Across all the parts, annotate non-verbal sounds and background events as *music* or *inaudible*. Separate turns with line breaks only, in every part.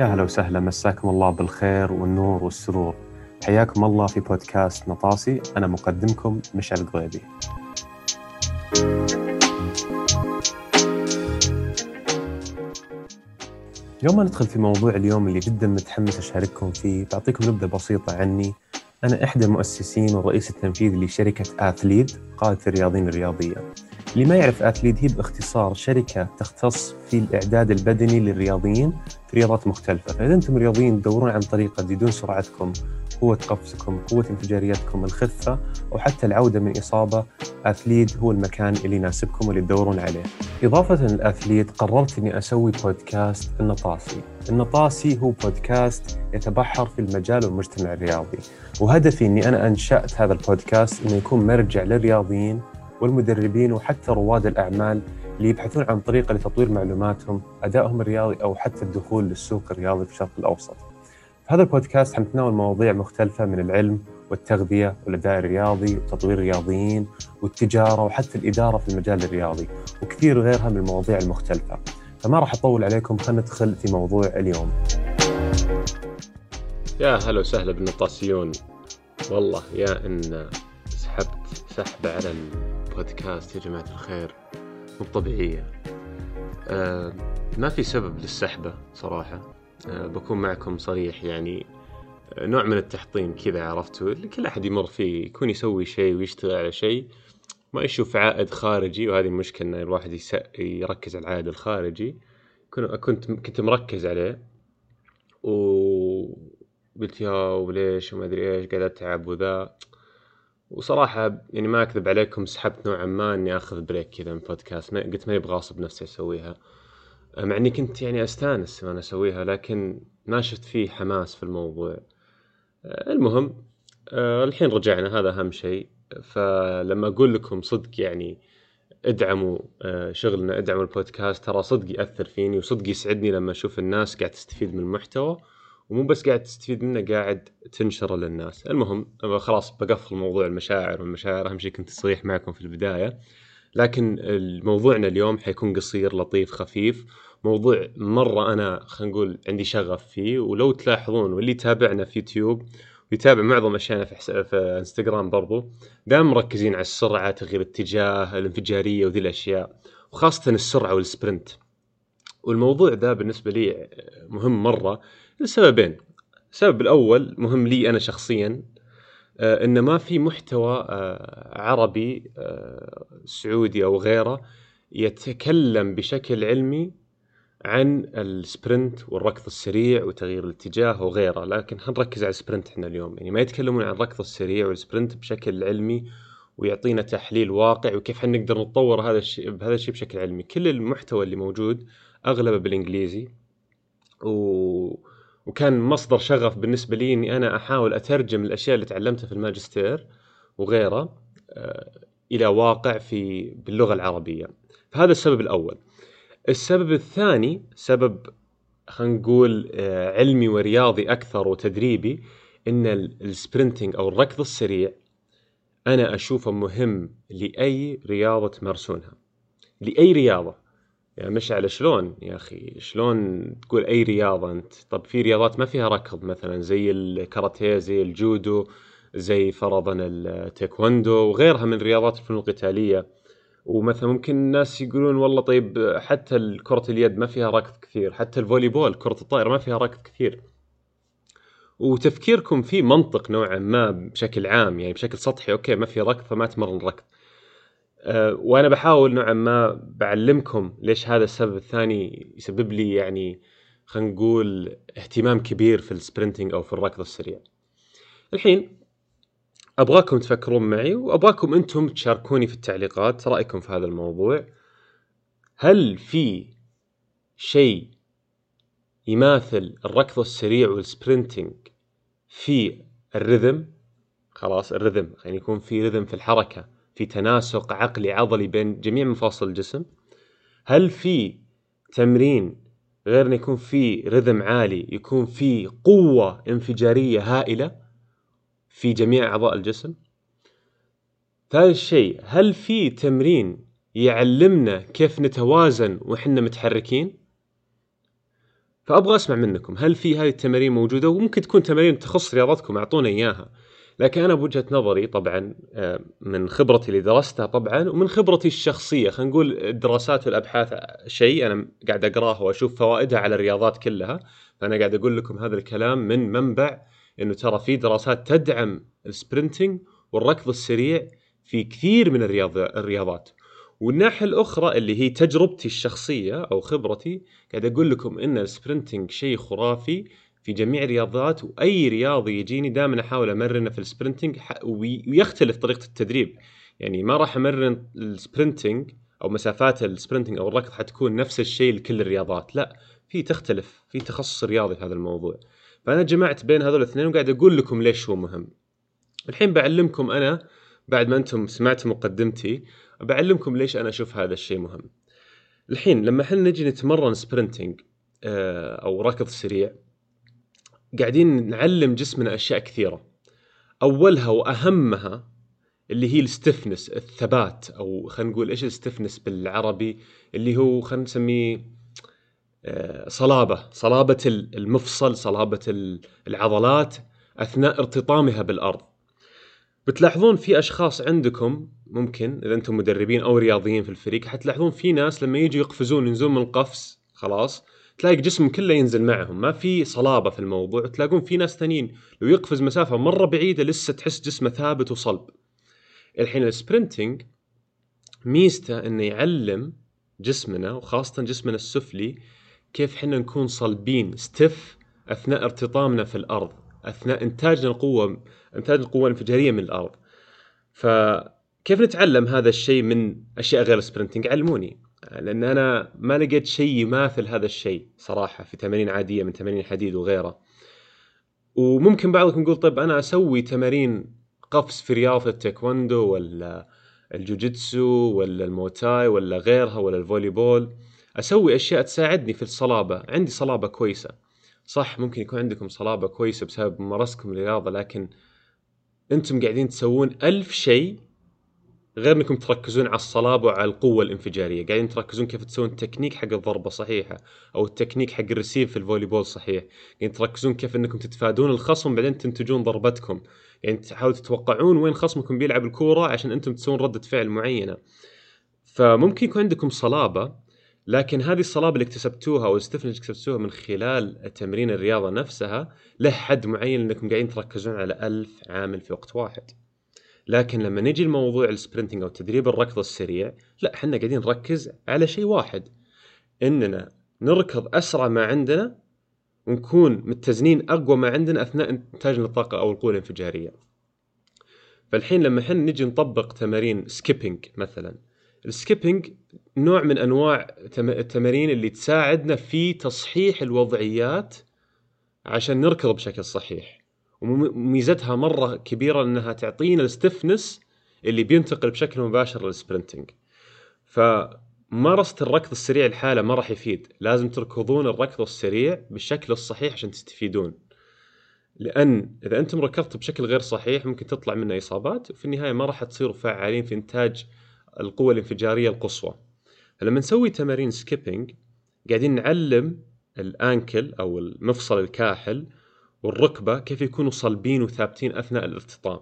يا هلا وسهلا مساكم الله بالخير والنور والسرور. حياكم الله في بودكاست نطاسي أنا مقدمكم مشعل القضيبي يوم ما ندخل في موضوع اليوم اللي جدا متحمس أشارككم فيه بعطيكم نبذة بسيطة عني. أنا إحدى المؤسسين والرئيس التنفيذي لشركة آثليد قادة الرياضيين الرياضية. اللي ما يعرف اثليت هي باختصار شركة تختص في الإعداد البدني للرياضيين في رياضات مختلفة، فإذا أنتم رياضيين تدورون عن طريقة تزيدون سرعتكم، قوة قفزكم، قوة انفجاريتكم، الخفة أو حتى العودة من إصابة، اثليت هو المكان اللي يناسبكم واللي تدورون عليه. إضافة للاثليت قررت إني أسوي بودكاست النطاسي. النطاسي هو بودكاست يتبحر في المجال والمجتمع الرياضي، وهدفي إني أنا أنشأت هذا البودكاست إنه يكون مرجع للرياضيين والمدربين وحتى رواد الأعمال اللي يبحثون عن طريقة لتطوير معلوماتهم أدائهم الرياضي أو حتى الدخول للسوق الرياضي في الشرق الأوسط. في هذا البودكاست حنتناول مواضيع مختلفة من العلم والتغذية والأداء الرياضي وتطوير الرياضيين والتجارة وحتى الإدارة في المجال الرياضي وكثير غيرها من المواضيع المختلفة. فما راح أطول عليكم خلينا ندخل في موضوع اليوم.
يا هلا وسهلا بالنطاسيون. والله يا إن سحبت سحبة على البودكاست يا جماعة الخير. مو طبيعية. آه ما في سبب للسحبة صراحة. آه بكون معكم صريح يعني آه نوع من التحطيم كذا عرفتوا؟ اللي كل أحد يمر فيه يكون يسوي شيء ويشتغل على شيء ما يشوف عائد خارجي وهذه المشكلة إن الواحد يركز على العائد الخارجي. كنت كنت مركز عليه. وقلت يا وليش وما أدري إيش قاعد أتعب وذا. وصراحة يعني ما أكذب عليكم سحبت نوعا ما إني آخذ بريك كذا من بودكاست ما قلت ماني بغاصب نفسي أسويها. مع إني كنت يعني أستانس وأنا أسويها لكن ما شفت فيه حماس في الموضوع. المهم الحين رجعنا هذا أهم شيء. فلما أقول لكم صدق يعني ادعموا شغلنا ادعموا البودكاست ترى صدق يأثر فيني وصدق يسعدني لما أشوف الناس قاعد تستفيد من المحتوى. ومو بس قاعد تستفيد منه قاعد تنشره للناس. المهم خلاص بقفل موضوع المشاعر والمشاعر أهم شيء كنت صريح معكم في البداية. لكن موضوعنا اليوم حيكون قصير لطيف خفيف. موضوع مرة أنا خلينا نقول عندي شغف فيه. ولو تلاحظون واللي يتابعنا في يوتيوب ويتابع معظم اشيائنا في, حس... في إنستغرام برضو دائما مركزين على السرعة تغيير الاتجاه الانفجارية وذي الأشياء. وخاصة السرعة والسبرنت. والموضوع ذا بالنسبة لي مهم مرة. لسببين. السبب الأول مهم لي أنا شخصيا آه إن ما في محتوى آه عربي آه سعودي أو غيره يتكلم بشكل علمي عن ال sprint والركض السريع وتغيير الاتجاه وغيره لكن حنركز على ال sprint إحنا اليوم. يعني ما يتكلمون عن الركض السريع وال sprint بشكل علمي ويعطينا تحليل واقع وكيف حنقدر نطور هذا الشيء بهذا الشيء بشكل علمي. كل المحتوى اللي موجود أغلبه بالإنجليزي و وكان مصدر شغف بالنسبة لي إني أنا أحاول أترجم الأشياء اللي تعلمتها في الماجستير وغيره إلى واقع في باللغة العربية. فهذا السبب الأول. السبب الثاني سبب خلينا نقول علمي ورياضي أكثر وتدريبي إن السبرنتنج أو الركض السريع أنا أشوفه مهم لأي رياضة تمارسونها. لأي رياضة. يا مشعل شلون يا أخي؟ شلون تقول أي رياضة أنت؟ طب في رياضات ما فيها ركض مثلا زي الكاراتيه زي الجودو زي فرضا التايكوندو وغيرها من رياضات الفنون القتالية. ومثلا ممكن الناس يقولون والله طيب حتى كرة اليد ما فيها ركض كثير حتى ال volleyball كرة الطائرة ما فيها ركض كثير. وتفكيركم فيه منطق نوعا ما بشكل عام يعني بشكل سطحي okay ما في ركض فما تمرن ركض وأنا بحاول نوعا ما بعلمكم ليش هذا السبب الثاني يسبب لي يعني خلينا نقول اهتمام كبير في ال sprinting أو في الركض السريع. الحين أبغاكم تفكرون معي وأبغاكم أنتم تشاركوني في التعليقات رأيكم في هذا الموضوع. هل في شيء يماثل الركض السريع وال sprinting في ال rhythm خلاص الرذم يعني يكون في رذم في الحركة في تناسق عقلي عضلي بين جميع مفاصل الجسم. هل في تمرين غير انه يكون في رذم عالي يكون في قوة انفجارية هائلة في جميع أعضاء الجسم؟ ثالث شيء هل في تمرين يعلمنا كيف نتوازن وحنا متحركين؟ فأبغى أسمع منكم هل في هذه التمارين موجودة؟ وممكن تكون تمارين تخص رياضتكم أعطونا إياها. لكن أنا بوجهة نظري طبعا آه، من خبرتي اللي درستها طبعا ومن خبرتي الشخصية. خلينا نقول الدراسات والأبحاث شيء أنا قاعد أقرأه وأشوف فوائدها على الرياضات كلها. فأنا قاعد أقول لكم هذا الكلام من منبع إنه ترى في دراسات تدعم ال sprinting والركض السريع في كثير من الرياضات. والناحية الأخرى اللي هي تجربتي الشخصية أو خبرتي قاعد أقول لكم إن ال sprinting شيء خرافي في جميع الرياضات وأي رياضي يجيني دائما أحاول أمرنه في ال sprinting ويختلف طريقة التدريب. يعني ما راح أمرن ال sprinting أو مسافات ال sprinting أو الركض حتكون نفس الشيء لكل الرياضات لا في تختلف في تخصص رياضي في هذا الموضوع. فأنا جمعت بين هذول الاثنين وقاعد أقول لكم ليش هو مهم. الحين بعلمكم أنا بعد ما أنتم سمعتوا مقدمتي بعلمكم ليش أنا أشوف هذا الشيء مهم. الحين لما إحنا نجي نتمرن sprinting آه، أو ركض سريع قاعدين نعلم جسمنا أشياء كثيرة. أولها وأهمها اللي هي ال stiffness الثبات أو خلينا نقول إيش ال stiffness بالعربي؟ اللي هو خلينا نسميه آه، صلابة صلابة المفصل صلابة العضلات أثناء ارتطامها بالأرض. بتلاحظون في أشخاص عندكم ممكن إذا أنتم مدربين أو رياضيين في الفريق حتلاحظون في ناس لما يجوا يقفزون ينزلون من القفز خلاص تلاقي جسمهم كله ينزل معهم ما في صلابة في الموضوع تلاقون في ناس ثانيين لو يقفز مسافة مرة بعيدة لسه تحس جسمه ثابت وصلب. الحين ال sprinting ميزته إنه يعلم جسمنا وخاصة جسمنا السفلي كيف حنا نكون صلبين stiff أثناء ارتطامنا في الأرض أثناء إنتاجنا القوة إنتاج القوة الانفجارية من الأرض. فكيف نتعلم هذا الشيء من أشياء غير ال sprinting علموني. لأن أنا ما لقيت شيء يماثل هذا الشيء صراحة في تمارين عادية من تمارين الحديد وغيره. وممكن بعضكم يقول طيب أنا أسوي تمارين قفز في رياضة التايكوندو ولا الجوجيتسو ولا الموتاي ولا غيرها ولا ال volleyball أسوي أشياء تساعدني في الصلابة. عندي صلابة كويسة. صح ممكن يكون عندكم صلابة كويسة بسبب ممارستكم الرياضه لكن أنتم قاعدين تسوون ألف شيء غير انكم تركزون على الصلابة وعلى القوة الانفجارية. قاعدين تركزون كيف تسوون التكنيك حق الضربة صحيحة أو التكنيك حق ال receive في ال volleyball صحيح. قاعدين تركزون كيف انكم تتفادون الخصم بعدين تنتجون ضربتكم. يعني تحاولوا تتوقعون وين خصمكم بيلعب الكورة عشان أنتم تسوون ردة فعل معينة. فممكن يكون عندكم صلابة لكن هذه الصلابة اللي اكتسبتوها أو اللي اكتسبتوها من خلال تمرين الرياضة نفسها له حد معين انكم قاعدين تركزون على ألف عامل في وقت واحد. لكن لما نجي لموضوع ال sprinting أو تدريب الركض السريع لا إحنا قاعدين نركز على شيء واحد إننا نركض أسرع ما عندنا ونكون متزنين أقوى ما عندنا أثناء انتاجنا الطاقة أو القوة الانفجارية. فالحين لما إحنا نجي نطبق تمارين skipping مثلا ال skipping نوع من أنواع التمارين اللي تساعدنا في تصحيح الوضعيات عشان نركض بشكل صحيح. وميزتها مرة كبيرة انها تعطينا ال stiffness اللي بينتقل بشكل مباشر لل sprinting فممارسه الركض السريع الحالة ما راح يفيد. لازم تركضون الركض السريع بالشكل الصحيح عشان تستفيدون. لأن إذا أنتم ركضتوا بشكل غير صحيح ممكن تطلع منه إصابات وفي النهاية ما راح تصيروا فعالين في إنتاج القوة الانفجارية القصوى. فلما نسوي تمارين skipping قاعدين نعلم ال ankle أو المفصل الكاحل والركبة كيف يكونوا صلبين وثابتين أثناء الارتطام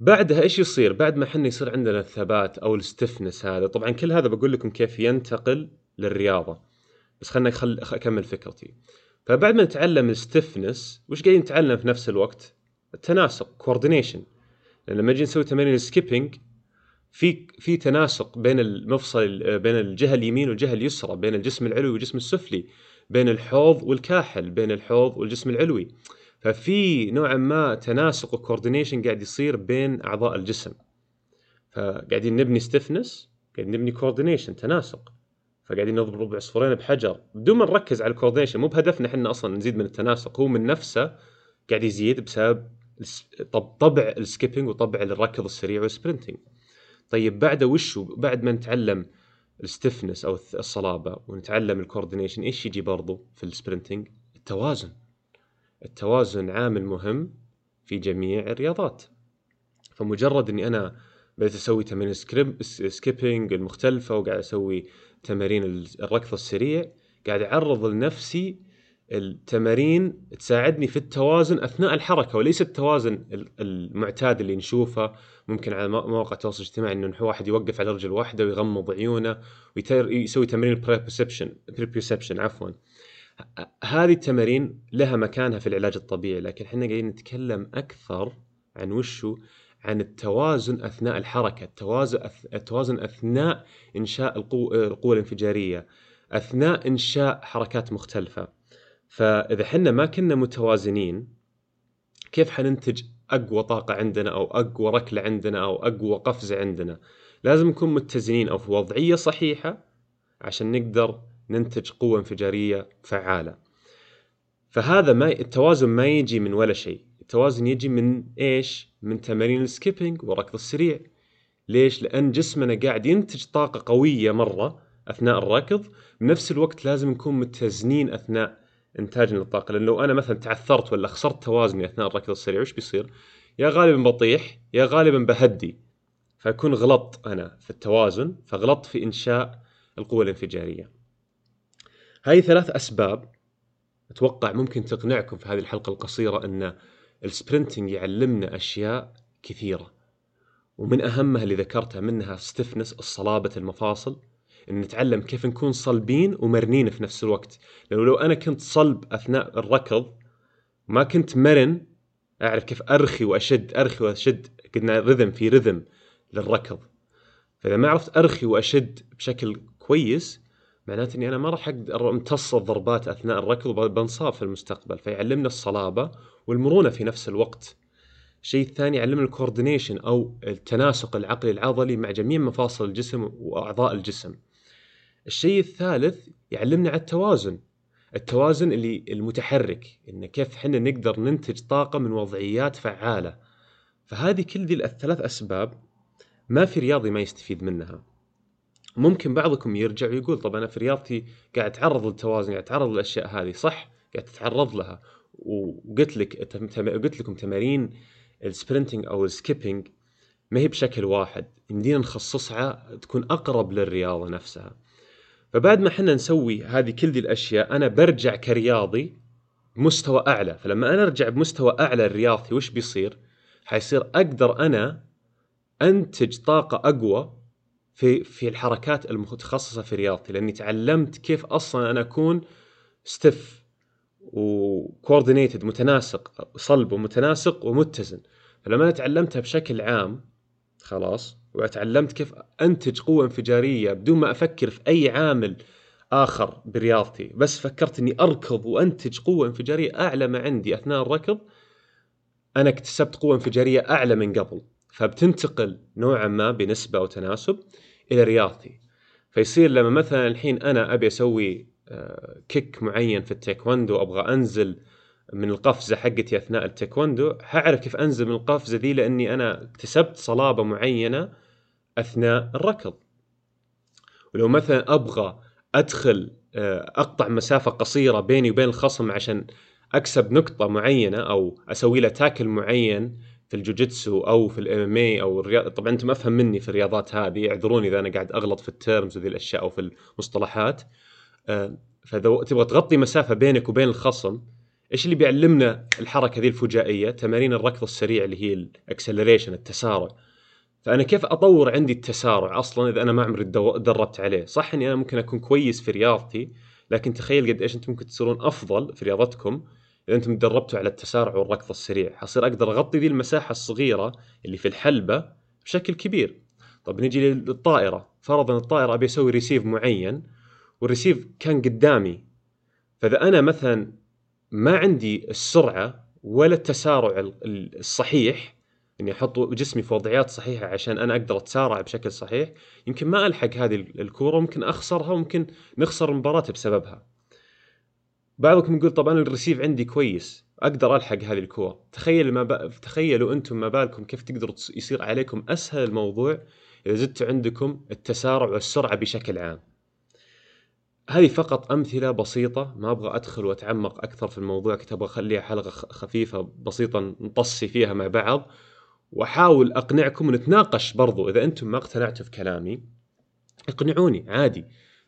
بعدها إيش يصير؟ بعد ما إحنا يصير عندنا الثبات أو ال stiffness هذا طبعا كل هذا بقول لكم كيف ينتقل للرياضة. بس خلنا خل... أكمل فكرتي. فبعد ما نتعلم ال stiffness وش قاعدين نتعلم في نفس الوقت؟ التناسق coordination لأن لما نجي نسوي تمارين ال skipping في في تناسق بين المفصل بين الجهة اليمين والجهة اليسرى بين الجسم العلوي والجسم السفلي. بين الحوض والكاحل بين الحوض والجسم العلوي. ففي نوعا ما تناسق و coordination قاعد يصير بين أعضاء الجسم. فقاعدين نبني stiffness قاعدين نبني coordination تناسق. فقاعدين نضرب عصفورين بحجر. بدون ما نركز على ال coordination مو بهدفنا إحنا أصلا نزيد من التناسق هو من نفسه قاعد يزيد بسبب طبع ال skipping وطبع الركض السريع وال sprinting طيب بعد وش بعد ما نتعلم ال stiffness أو الصلابة ونتعلم ال coordination إيش يجي برضو في ال sprinting التوازن. التوازن عامل مهم في جميع الرياضات. فمجرد إني أنا بديت أسوي تمارين سكيبنج المختلفة وقاعد أسوي تمارين الركض السريع قاعد أعرض لنفسي التمارين تساعدني في التوازن أثناء الحركة وليس التوازن المعتاد اللي نشوفه ممكن على مواقع التواصل الاجتماعي إنه واحد يوقف على رجل واحدة ويغمض عيونه ويسوي تمرين ال proprioception proprioception عفوا. هذه التمارين لها مكانها في العلاج الطبيعي لكن إحنا قاعدين نتكلم أكثر عن وشو؟ عن التوازن أثناء الحركة التوازن التوازن أثناء إنشاء القوة الانفجارية أثناء إنشاء حركات مختلفة. فإذا إحنا ما كنا متوازنين كيف حننتج أقوى طاقة عندنا أو أقوى ركلة عندنا أو أقوى قفزة عندنا؟ لازم نكون متزنين أو في وضعية صحيحة عشان نقدر ننتج قوة انفجارية فعالة. فهذا ما التوازن ما يجي من ولا شيء. التوازن يجي من إيش؟ من تمارين السكيبنج والركض السريع. ليش؟ لأن جسمنا قاعد ينتج طاقة قوية مرة أثناء الركض. بنفس الوقت لازم نكون متزنين أثناء انتاجنا للطاقة لأن لو أنا مثلا تعثرت ولا خسرت توازني أثناء الركض السريع وش بيصير؟ يا غالبا بطيح يا غالبا بهدي فاكون غلطت أنا في التوازن فغلطت في إنشاء القوة الانفجارية. هاي ثلاث أسباب أتوقع ممكن تقنعكم في هذه الحلقة القصيرة أن ال sprinting يعلمنا أشياء كثيرة ومن أهمها اللي ذكرتها منها stiffness الصلابة المفاصل إن نتعلم كيف نكون صلبين ومرنين في نفس الوقت. لأنه لو أنا كنت صلب أثناء الركض ما كنت مرن أعرف كيف أرخي وأشد أرخي وأشد قلنا رذم في رذم للركض. فإذا ما عرفت أرخي وأشد بشكل كويس معناته إني أنا ما راح أقدر امتص الضربات أثناء الركض وبنصاب في المستقبل. فيعلمنا الصلابة والمرونة في نفس الوقت. الشيء الثاني يعلمنا الكوردينيشن أو التناسق العقلي العضلي مع جميع مفاصل الجسم وأعضاء الجسم. الشيء الثالث يعلمنا على التوازن. التوازن اللي المتحرك إن كيف إحنا نقدر ننتج طاقة من وضعيات فعالة. فهذه كل ذي الثلاث أسباب ما في رياضي ما يستفيد منها. ممكن بعضكم يرجع ويقول طب أنا في رياضتي قاعد أتعرض للتوازن قاعد أتعرض للأشياء هذه صح؟ قاعد تتعرض لها. وقلت لك قلت لكم تمارين ال sprinting أو ال skipping ما هي بشكل واحد. يمدينا نخصصها تكون أقرب للرياضة نفسها. فبعد ما إحنا نسوي هذه كل ذي الأشياء أنا برجع كرياضي بمستوى أعلى. فلما أنا أرجع بمستوى أعلى رياضتي وش بيصير؟ حيصير أقدر أنا أنتج طاقة أقوى في في الحركات المتخصصة في رياضتي لأني تعلمت كيف أصلا أنا أكون stiff و coordinated متناسق صلب ومتناسق ومتزن. فلما أنا تعلمتها بشكل عام خلاص وتعلمت كيف أنتج قوة انفجارية بدون ما أفكر في أي عامل آخر برياضتي. بس فكرت إني أركض وأنتج قوة انفجارية أعلى ما عندي أثناء الركض. أنا اكتسبت قوة انفجارية أعلى من قبل فبتنتقل نوعا ما بنسبة أو تناسب إلى رياضتي. فيصير لما مثلا الحين أنا أبي أسوي آه، kick معين في التايكوندو أبغى أنزل من القفزة حقتي أثناء التايكوندو حاعرف كيف أنزل من القفزة ذي لأني أنا اكتسبت صلابة معينة أثناء الركض. ولو مثلا أبغى أدخل آه، أقطع مسافة قصيرة بيني وبين الخصم عشان أكسب نقطة معينة أو أسوي له tackle معين في الجوجيتسو أو في ال MMA أو الرياضات طبعا أنتم أفهم مني في الرياضات هذه اعذروني إذا أنا قاعد أغلط في ال terms وذي الأشياء أو في المصطلحات. آه، فإذا تبغى تغطي مسافة بينك وبين الخصم إيش اللي بيعلمنا الحركة ذي الفجائية؟ تمارين الركض السريع اللي هي ال acceleration التسارع. فأنا كيف أطور عندي التسارع أصلا إذا أنا ما عمري دربت عليه؟ صح إني أنا ممكن أكون كويس في رياضتي لكن تخيل قد إيش أنتم ممكن تصيرون أفضل في رياضتكم إذا أنتم تدربتوا على التسارع والركض السريع. حصير أقدر أغطي ذي المساحة الصغيرة اللي في الحلبة بشكل كبير. طب نجي للطائرة. فرضا الطائرة أبي أسوي receive معين وال receive كان قدامي. فإذا أنا مثلا ما عندي السرعة ولا التسارع الصحيح اني أحط جسمي في وضعيات صحيحة عشان أنا أقدر أتسارع بشكل صحيح. يمكن ما ألحق هذه الكورة ممكن أخسرها وممكن نخسر المباراة بسببها. بعضكم يقول طب أنا الريسيف عندي كويس أقدر ألحق هذه الكورة. تخيل ما ب... تخيلوا أنتم ما بالكم كيف تقدروا يصير عليكم أسهل الموضوع إذا زدتوا عندكم التسارع والسرعة بشكل عام. هذه فقط أمثلة بسيطة ما أبغى أدخل وأتعمق أكثر في الموضوع كنت أبغى أخليها حلقة خفيفة بسيطة نطصي فيها مع بعض. واحاول أقنعكم ونتناقش برضو. إذا أنتم ما اقتنعتوا في كلامي اقنعوني عادي.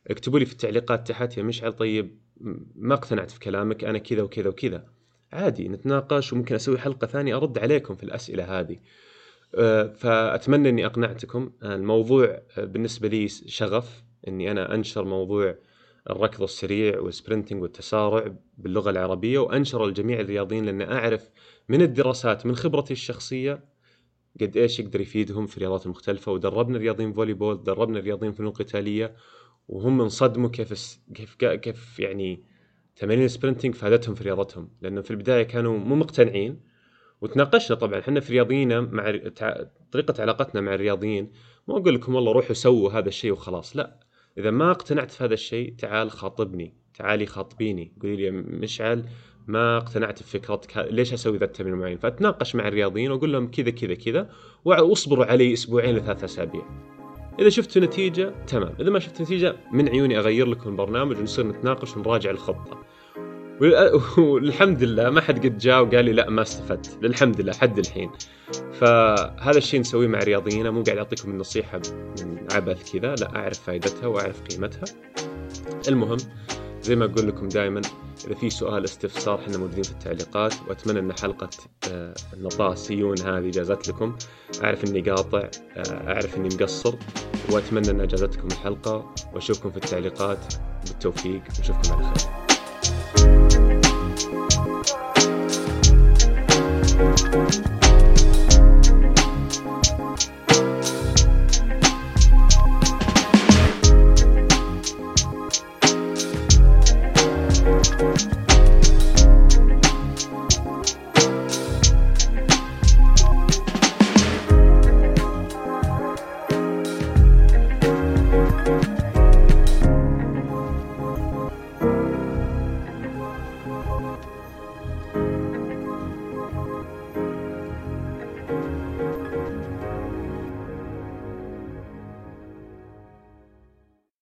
اكتبوا لي في التعليقات تحت يا مشعل طيب ما اقتنعت في كلامك أنا كذا وكذا وكذا. عادي نتناقش وممكن أسوي حلقة ثانية أرد عليكم في الأسئلة هذه. آه، فأتمنى إني أقنعتكم. الموضوع بالنسبة لي شغف إني أنا أنشر موضوع الركض السريع والسبرنتنج والتسارع باللغة العربية وأنشر لجميع الرياضيين لأن أعرف من الدراسات من خبرتي الشخصية قد إيش يقدر يفيدهم في الرياضات المختلفه ودربنا رياضيين volleyball دربنا رياضيين فنون قتالية وهم انصدموا كيف كيف كيف يعني تمارين ال sprinting فادتهم في رياضتهم. لأنه في البداية كانوا مو مقتنعين وتناقشنا طبعا. إحنا في رياضيين مع طريقة علاقتنا مع الرياضيين ما أقول لكم والله روحوا سووا هذا الشيء وخلاص لا. إذا ما اقتنعت في هذا الشيء تعال خاطبني تعالي خاطبيني. قولي لي مشعل ما اقتنعت بفكرتك ليش أسوي ذا التمرين معين؟ فأتناقش مع الرياضيين وأقول لهم كذا كذا كذا وأصبروا علي أسبوعين لثلاث أسابيع. إذا شفتوا نتيجة تمام. إذا ما شفت نتيجة من عيوني أغير لكم البرنامج ونصير نتناقش ونراجع الخطة. *laughs* والحمد لله ما حد قد جاء وقال لي لا ما استفدت. الحمد لله حد الحين. فهذا الشيء نسويه مع رياضيين. مو قاعد أعطيكم النصيحة من عبث كذا لا أعرف فائدتها وأعرف قيمتها. المهم زي ما أقول لكم دائما إذا في سؤال استفسار إحنا موجودين في التعليقات وأتمنى إن حلقة آه، النطاسيون هذه جازت لكم. أعرف إني قاطع آه، أعرف إني مقصر وأتمنى إن جازتكم الحلقة. وأشوفكم في التعليقات. بالتوفيق. وأشوفكم على خير.